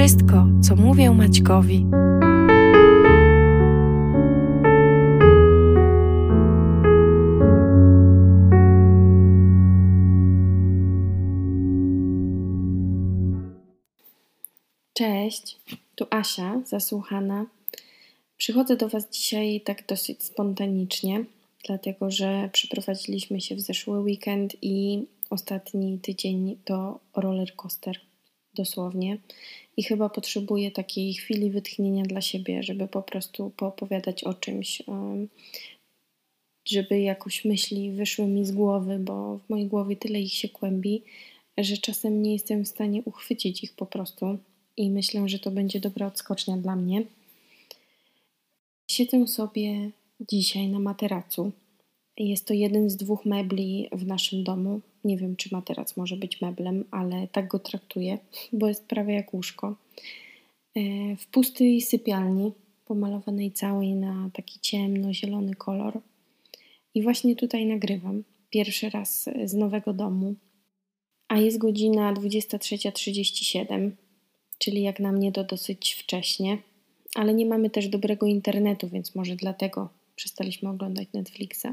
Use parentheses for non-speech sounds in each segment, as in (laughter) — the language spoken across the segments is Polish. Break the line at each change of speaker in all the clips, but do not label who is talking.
wszystko, co mówię Maćkowi. Cześć, tu Asia, zasłuchana. Przychodzę do Was dzisiaj tak dosyć spontanicznie, dlatego że przeprowadziliśmy się w zeszły weekend i ostatni tydzień to roller coaster, dosłownie. I chyba potrzebuję takiej chwili wytchnienia dla siebie, żeby po prostu poopowiadać o czymś, żeby jakoś myśli wyszły mi z głowy, bo w mojej głowie tyle ich się kłębi, że czasem nie jestem w stanie uchwycić ich po prostu. I myślę, że to będzie dobra odskocznia dla mnie. Siedzę sobie dzisiaj na materacu. Jest to jeden z dwóch mebli w naszym domu. Nie wiem, czy materac może być meblem, ale tak go traktuję, bo jest prawie jak łóżko. E, w pustej sypialni, pomalowanej całej na taki ciemno-zielony kolor. I właśnie tutaj nagrywam. Pierwszy raz z nowego domu. A jest godzina 23.37, czyli jak na mnie to dosyć wcześnie. Ale nie mamy też dobrego internetu, więc może dlatego przestaliśmy oglądać Netflixa.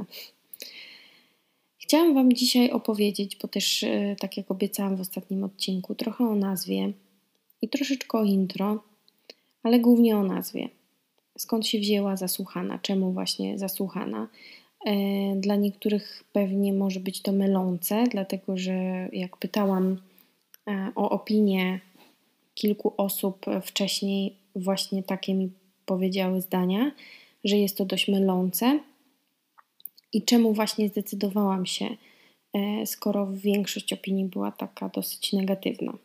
Chciałam Wam dzisiaj opowiedzieć, bo też e, tak jak obiecałam w ostatnim odcinku, trochę o nazwie i troszeczkę o intro, ale głównie o nazwie. Skąd się wzięła zasłuchana? Czemu właśnie zasłuchana? E, dla niektórych pewnie może być to mylące, dlatego że jak pytałam e, o opinię kilku osób wcześniej, właśnie takie mi powiedziały zdania, że jest to dość mylące. I czemu właśnie zdecydowałam się, e, skoro większość opinii była taka dosyć negatywna.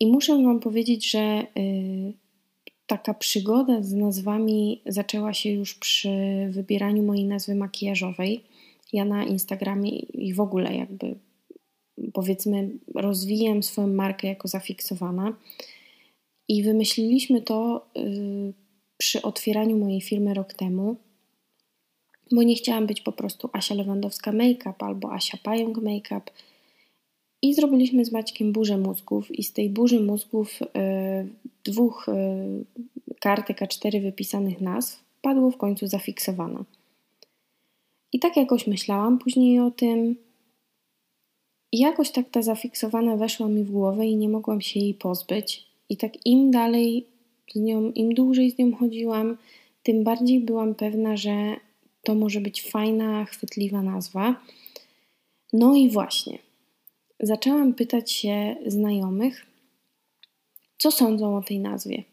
I muszę Wam powiedzieć, że y, taka przygoda z nazwami zaczęła się już przy wybieraniu mojej nazwy makijażowej. Ja na Instagramie i w ogóle jakby powiedzmy rozwijam swoją markę jako zafiksowana i wymyśliliśmy to y, przy otwieraniu mojej firmy rok temu, bo nie chciałam być po prostu Asia Lewandowska Makeup albo Asia Pająk Makeup. I zrobiliśmy z Maćkiem burzę mózgów i z tej burzy mózgów y, dwóch y, kartek A4 wypisanych nazw padło w końcu zafiksowana. I tak jakoś myślałam później o tym. I jakoś tak ta zafiksowana weszła mi w głowę i nie mogłam się jej pozbyć. I tak im dalej z nią, im dłużej z nią chodziłam, tym bardziej byłam pewna, że to może być fajna, chwytliwa nazwa. No i właśnie, zaczęłam pytać się znajomych, co sądzą o tej nazwie.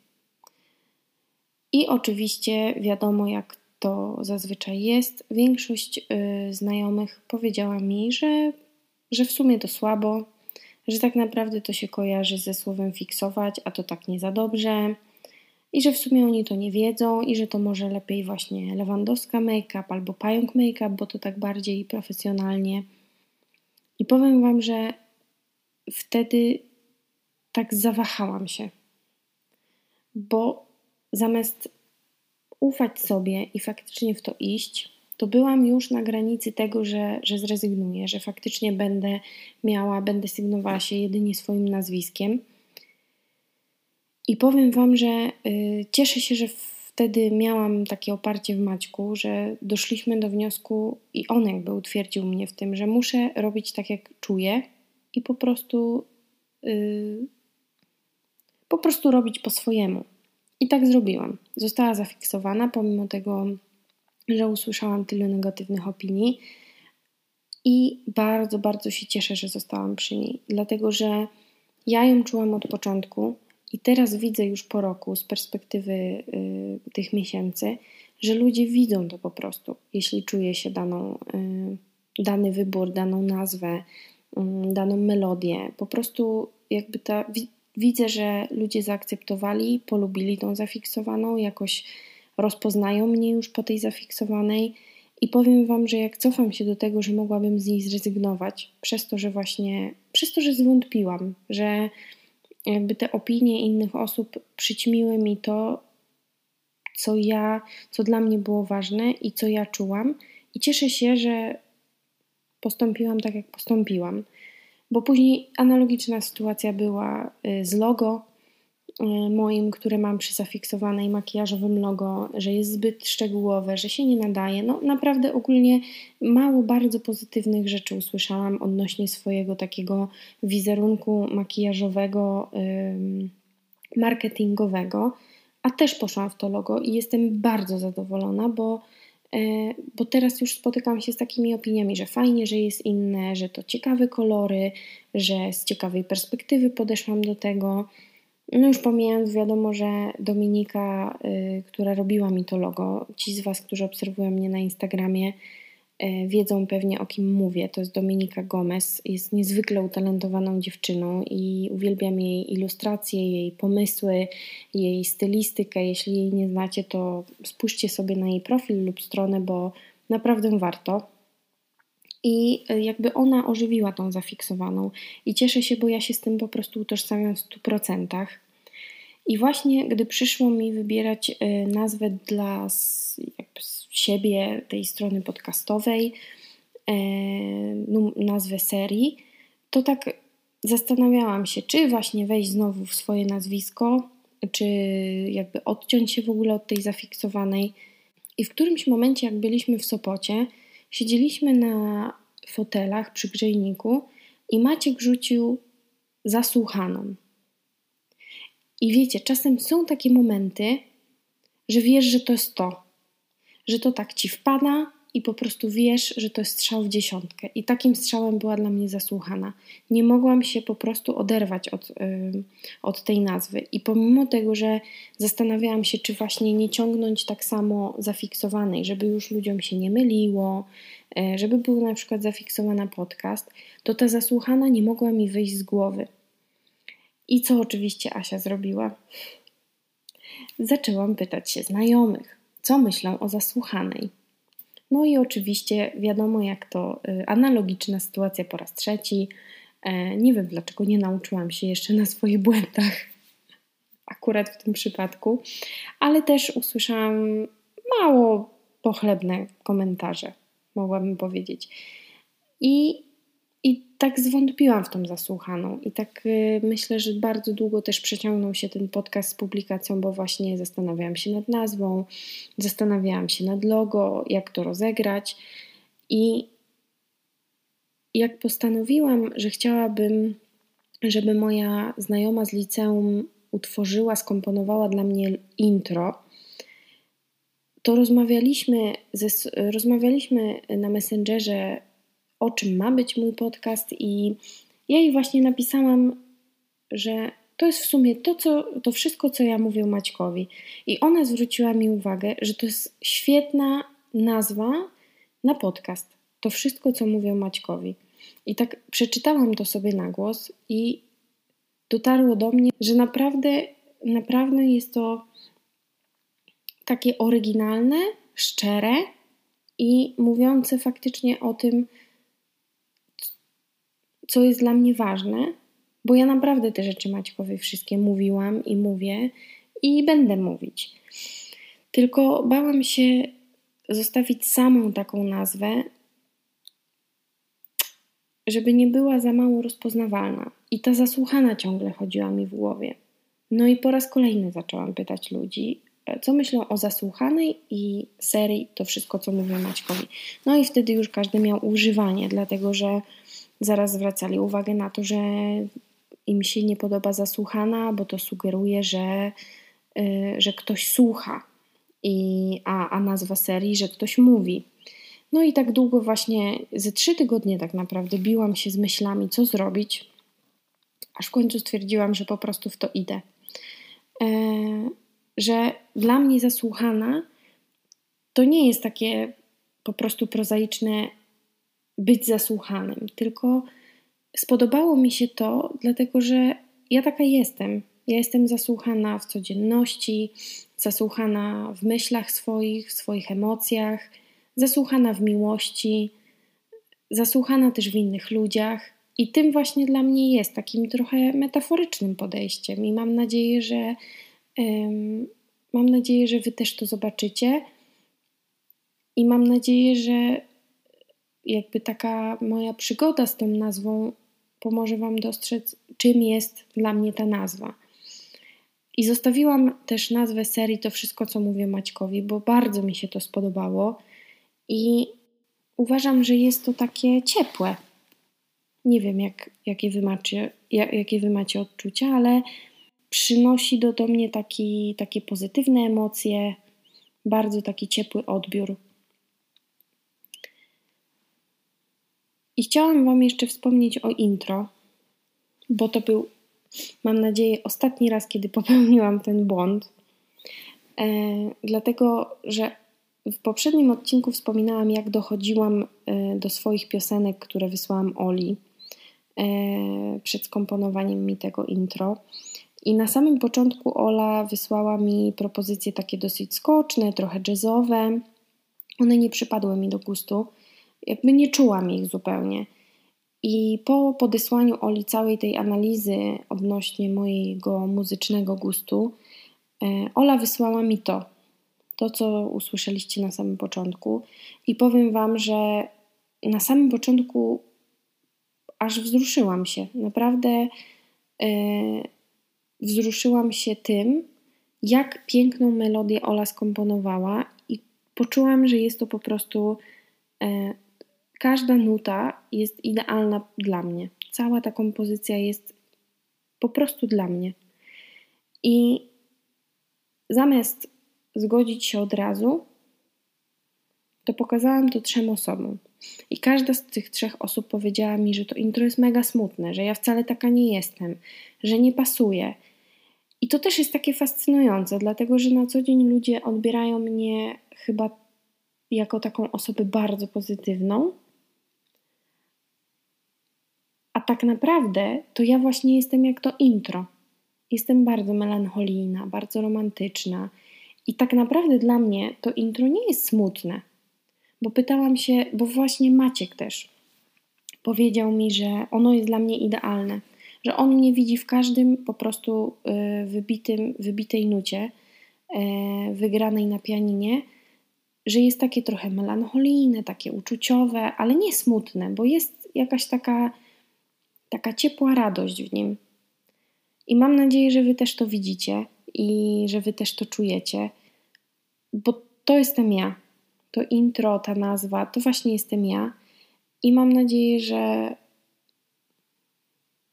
I oczywiście wiadomo, jak to zazwyczaj jest. Większość y, znajomych powiedziała mi, że, że w sumie to słabo, że tak naprawdę to się kojarzy ze słowem fiksować, a to tak nie za dobrze i że w sumie oni to nie wiedzą i że to może lepiej właśnie Lewandowska make-up albo pająk make-up, bo to tak bardziej profesjonalnie. I powiem Wam, że wtedy tak zawahałam się, bo zamiast ufać sobie i faktycznie w to iść, to byłam już na granicy tego, że, że zrezygnuję, że faktycznie będę miała, będę sygnowała się jedynie swoim nazwiskiem. I powiem Wam, że y, cieszę się, że wtedy miałam takie oparcie w Maćku, że doszliśmy do wniosku i on jakby utwierdził mnie w tym, że muszę robić tak, jak czuję i po prostu y, po prostu robić po swojemu. I tak zrobiłam. Została zafiksowana, pomimo tego, że usłyszałam tyle negatywnych opinii. I bardzo, bardzo się cieszę, że zostałam przy niej, dlatego że ja ją czułam od początku i teraz widzę już po roku z perspektywy y, tych miesięcy, że ludzie widzą to po prostu, jeśli czuje się daną, y, dany wybór, daną nazwę, y, daną melodię. Po prostu jakby ta, wi widzę, że ludzie zaakceptowali, polubili tą zafiksowaną, jakoś rozpoznają mnie już po tej zafiksowanej. I powiem Wam, że jak cofam się do tego, że mogłabym z niej zrezygnować, przez to, że właśnie, przez to, że zwątpiłam, że jakby te opinie innych osób przyćmiły mi to, co ja, co dla mnie było ważne i co ja czułam. I cieszę się, że postąpiłam tak, jak postąpiłam. Bo później analogiczna sytuacja była y, z logo. Moim, które mam przy zafiksowanej makijażowym logo, że jest zbyt szczegółowe, że się nie nadaje. No naprawdę ogólnie mało bardzo pozytywnych rzeczy usłyszałam odnośnie swojego takiego wizerunku makijażowego, marketingowego, a też poszłam w to logo i jestem bardzo zadowolona, bo e, bo teraz już spotykam się z takimi opiniami, że fajnie, że jest inne, że to ciekawe kolory, że z ciekawej perspektywy podeszłam do tego. No już pomijając, wiadomo, że Dominika, y, która robiła mi to logo, ci z Was, którzy obserwują mnie na Instagramie, y, wiedzą pewnie o kim mówię. To jest Dominika Gomez. Jest niezwykle utalentowaną dziewczyną i uwielbiam jej ilustracje, jej pomysły, jej stylistykę. Jeśli jej nie znacie, to spójrzcie sobie na jej profil lub stronę, bo naprawdę warto. I y, jakby ona ożywiła tą zafiksowaną. I cieszę się, bo ja się z tym po prostu utożsamiam w 100%. I właśnie gdy przyszło mi wybierać y, nazwę dla siebie, tej strony podcastowej, y, nazwę serii, to tak zastanawiałam się, czy właśnie wejść znowu w swoje nazwisko, czy jakby odciąć się w ogóle od tej zafiksowanej. I w którymś momencie, jak byliśmy w Sopocie, Siedzieliśmy na fotelach przy grzejniku i Maciek rzucił zasłuchaną. I wiecie, czasem są takie momenty, że wiesz, że to jest to, że to tak ci wpada, i po prostu wiesz, że to jest strzał w dziesiątkę. I takim strzałem była dla mnie zasłuchana. Nie mogłam się po prostu oderwać od, yy, od tej nazwy. I pomimo tego, że zastanawiałam się, czy właśnie nie ciągnąć tak samo zafiksowanej, żeby już ludziom się nie myliło, yy, żeby był na przykład zafiksowana podcast, to ta zasłuchana nie mogła mi wyjść z głowy. I co oczywiście Asia zrobiła? Zaczęłam pytać się znajomych, co myślą o zasłuchanej. No i oczywiście wiadomo, jak to y, analogiczna sytuacja po raz trzeci. E, nie wiem dlaczego nie nauczyłam się jeszcze na swoich błędach, akurat w tym przypadku, ale też usłyszałam mało pochlebne komentarze, mogłabym powiedzieć. I i tak zwątpiłam w tą zasłuchaną. I tak y, myślę, że bardzo długo też przeciągnął się ten podcast z publikacją, bo właśnie zastanawiałam się nad nazwą, zastanawiałam się nad logo, jak to rozegrać. I jak postanowiłam, że chciałabym, żeby moja znajoma z liceum utworzyła, skomponowała dla mnie intro, to rozmawialiśmy, ze, rozmawialiśmy na Messengerze o czym ma być mój podcast, i ja jej właśnie napisałam, że to jest w sumie to, co, to wszystko, co ja mówię Maćkowi. I ona zwróciła mi uwagę, że to jest świetna nazwa na podcast. To wszystko, co mówię Maćkowi. I tak przeczytałam to sobie na głos i dotarło do mnie, że naprawdę, naprawdę jest to takie oryginalne, szczere i mówiące faktycznie o tym, co jest dla mnie ważne, bo ja naprawdę te rzeczy Maćkowi wszystkie mówiłam i mówię i będę mówić. Tylko bałam się zostawić samą taką nazwę, żeby nie była za mało rozpoznawalna. I ta zasłuchana ciągle chodziła mi w głowie. No i po raz kolejny zaczęłam pytać ludzi, co myślą o zasłuchanej i serii, to wszystko, co mówię Maćkowi. No i wtedy już każdy miał używanie, dlatego że zaraz zwracali uwagę na to, że im się nie podoba zasłuchana, bo to sugeruje, że, yy, że ktoś słucha, i, a, a nazwa serii, że ktoś mówi. No i tak długo właśnie, ze trzy tygodnie tak naprawdę biłam się z myślami, co zrobić, aż w końcu stwierdziłam, że po prostu w to idę. Yy, że dla mnie zasłuchana to nie jest takie po prostu prozaiczne być zasłuchanym, tylko spodobało mi się to, dlatego że ja taka jestem. Ja jestem zasłuchana w codzienności, zasłuchana w myślach swoich, w swoich emocjach, zasłuchana w miłości, zasłuchana też w innych ludziach. I tym właśnie dla mnie jest takim trochę metaforycznym podejściem. I mam nadzieję, że um, mam nadzieję, że Wy też to zobaczycie. I mam nadzieję, że jakby taka moja przygoda z tą nazwą pomoże Wam dostrzec, czym jest dla mnie ta nazwa. I zostawiłam też nazwę serii To wszystko, co mówię Maćkowi, bo bardzo mi się to spodobało i uważam, że jest to takie ciepłe. Nie wiem, jak, jakie, wy macie, jak, jakie wy macie odczucia, ale przynosi do, do mnie taki, takie pozytywne emocje, bardzo taki ciepły odbiór. I chciałam Wam jeszcze wspomnieć o intro, bo to był, mam nadzieję, ostatni raz, kiedy (laughs) popełniłam ten błąd. E, dlatego, że w poprzednim odcinku wspominałam, jak dochodziłam e, do swoich piosenek, które wysłałam Oli e, przed skomponowaniem mi tego intro. I na samym początku Ola wysłała mi propozycje takie dosyć skoczne, trochę jazzowe. One nie przypadły mi do gustu, jakby nie czułam ich zupełnie. I po podesłaniu Oli całej tej analizy odnośnie mojego muzycznego gustu, e, Ola wysłała mi to, to co usłyszeliście na samym początku. I powiem Wam, że na samym początku aż wzruszyłam się. Naprawdę yy, wzruszyłam się tym, jak piękną melodię Ola skomponowała, i poczułam, że jest to po prostu. Yy, każda nuta jest idealna dla mnie. Cała ta kompozycja jest po prostu dla mnie. I zamiast zgodzić się od razu, to pokazałam to trzem osobom. I każda z tych trzech osób powiedziała mi, że to intro jest mega smutne, że ja wcale taka nie jestem, że nie pasuje. I to też jest takie fascynujące, dlatego że na co dzień ludzie odbierają mnie chyba jako taką osobę bardzo pozytywną, a tak naprawdę to ja właśnie jestem jak to intro. Jestem bardzo melancholijna, bardzo romantyczna. I tak naprawdę dla mnie to intro nie jest smutne. Bo pytałam się, bo właśnie Maciek też powiedział mi, że ono jest dla mnie idealne, że on mnie widzi w każdym po prostu y, wybitym, wybitej nucie, y, wygranej na pianinie, że jest takie trochę melancholijne, takie uczuciowe, ale nie smutne, bo jest jakaś taka taka ciepła radość w nim. I mam nadzieję, że Wy też to widzicie i że Wy też to czujecie, bo to jestem ja. To intro, ta nazwa, to właśnie jestem ja. I mam nadzieję, że,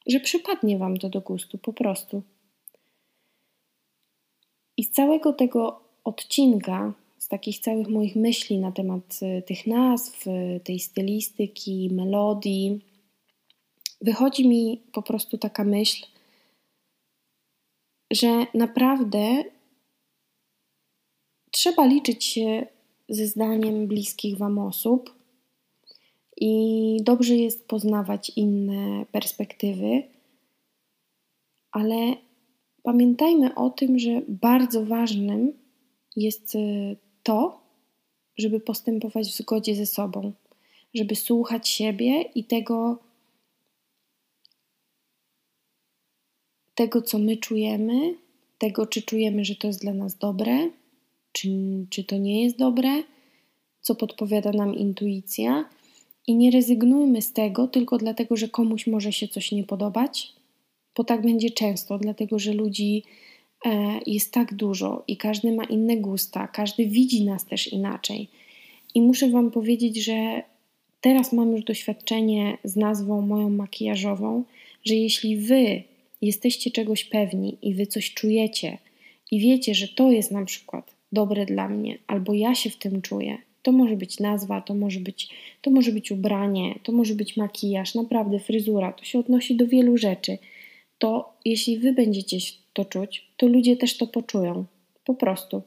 że przypadnie Wam to do gustu, po prostu. I z całego tego odcinka, z takich całych moich myśli na temat y, tych nazw, y, tej stylistyki, melodii, wychodzi mi po prostu taka myśl, że naprawdę trzeba liczyć się ze zdaniem bliskich Wam osób i dobrze jest poznawać inne perspektywy, ale pamiętajmy o tym, że bardzo ważnym jest y, to, żeby postępować w zgodzie ze sobą, żeby słuchać siebie i tego, tego, co my czujemy, tego, czy czujemy, że to jest dla nas dobre, czy, czy to nie jest dobre, co podpowiada nam intuicja. I nie rezygnujmy z tego tylko dlatego, że komuś może się coś nie podobać, bo tak będzie często, dlatego że ludzi e, jest tak dużo i każdy ma inne gusta, każdy widzi nas też inaczej. I muszę Wam powiedzieć, że teraz mam już doświadczenie z nazwą moją makijażową, że jeśli Wy jesteście czegoś pewni i wy coś czujecie i wiecie, że to jest na przykład dobre dla mnie, albo ja się w tym czuję, to może być nazwa, to może być, to może być ubranie, to może być makijaż, naprawdę fryzura, to się odnosi do wielu rzeczy. To jeśli wy będziecie to czuć, to ludzie też to poczują. Po prostu.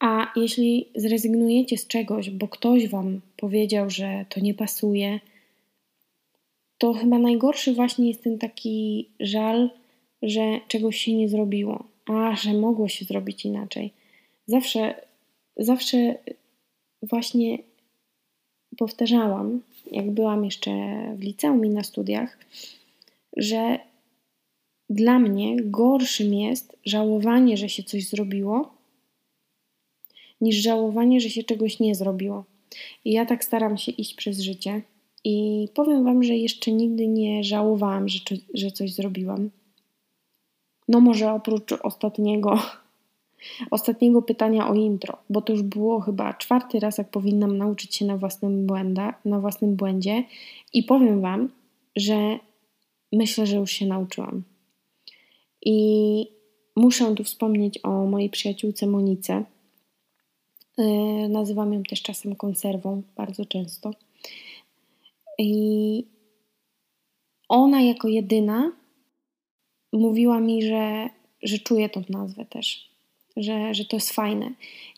A jeśli zrezygnujecie z czegoś, bo ktoś wam powiedział, że to nie pasuje, to chyba najgorszy właśnie jest ten taki żal, że czegoś się nie zrobiło, a że mogło się zrobić inaczej. Zawsze, zawsze właśnie powtarzałam, jak byłam jeszcze w liceum i na studiach, że dla mnie gorszym jest żałowanie, że się coś zrobiło, niż żałowanie, że się czegoś nie zrobiło. I ja tak staram się iść przez życie i powiem Wam, że jeszcze nigdy nie żałowałam, że, że coś zrobiłam. No może oprócz ostatniego, (laughs) ostatniego pytania o intro, bo to już było chyba czwarty raz, jak powinnam nauczyć się na własnym, błęda, na własnym błędzie i powiem Wam, że myślę, że już się nauczyłam. I muszę tu wspomnieć o mojej przyjaciółce Monice. Yy, nazywam ją też czasem konserwą, bardzo często. I ona jako jedyna mówiła mi, że, że czuje tą nazwę też, że, że to jest fajne.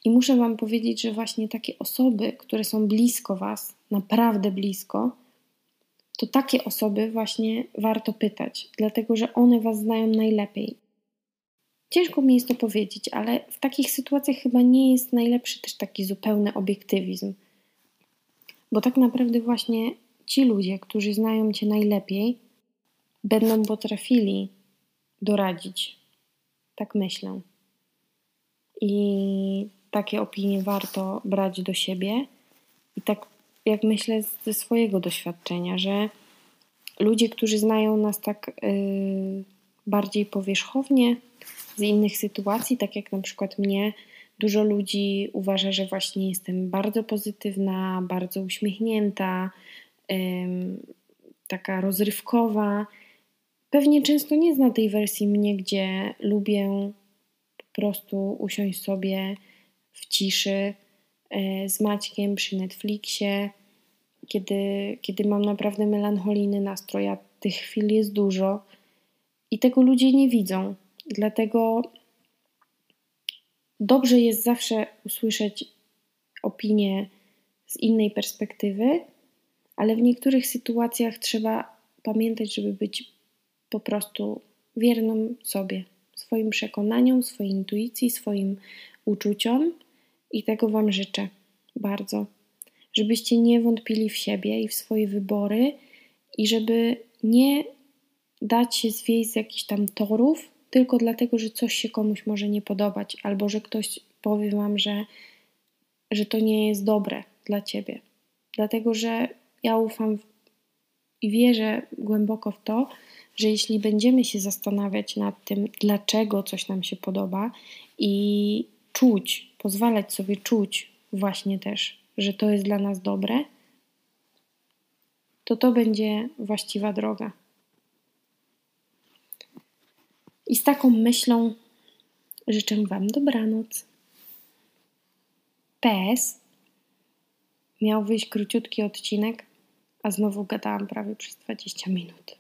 I muszę Wam powiedzieć, że właśnie takie osoby, które są blisko Was, naprawdę blisko, to takie osoby właśnie warto pytać, dlatego że one Was znają najlepiej. Ciężko mi jest to powiedzieć, ale w takich sytuacjach chyba nie jest najlepszy też taki zupełny obiektywizm. Bo tak naprawdę właśnie ci ludzie, którzy znają Cię najlepiej, będą potrafili doradzić. Tak myślę. I takie opinie warto brać do siebie. I tak jak myślę ze swojego doświadczenia, że ludzie, którzy znają nas tak yy, bardziej powierzchownie z innych sytuacji, tak jak na przykład mnie, dużo ludzi uważa, że właśnie jestem bardzo pozytywna, bardzo uśmiechnięta, taka rozrywkowa. Pewnie często nie zna tej wersji mnie, gdzie lubię po prostu usiąść sobie w ciszy e, z Maćkiem przy Netflixie, kiedy, kiedy mam naprawdę melancholijny nastrój, a tych chwil jest dużo i tego ludzie nie widzą. Dlatego dobrze jest zawsze usłyszeć opinię z innej perspektywy, ale w niektórych sytuacjach trzeba pamiętać, żeby być po prostu wierną sobie, swoim przekonaniom, swojej intuicji, swoim uczuciom i tego Wam życzę bardzo. Żebyście nie wątpili w siebie i w swoje wybory i żeby nie dać się zwieść z jakichś tam torów, tylko dlatego, że coś się komuś może nie podobać, albo że ktoś powie Wam, że, że to nie jest dobre dla Ciebie. Dlatego, że ja ufam i wierzę głęboko w to, że jeśli będziemy się zastanawiać nad tym, dlaczego coś nam się podoba i czuć, pozwalać sobie czuć właśnie też, że to jest dla nas dobre, to to będzie właściwa droga. I z taką myślą życzę Wam dobranoc. PS. Miał wyjść króciutki odcinek, a znowu gadałam prawie przez 20 minut.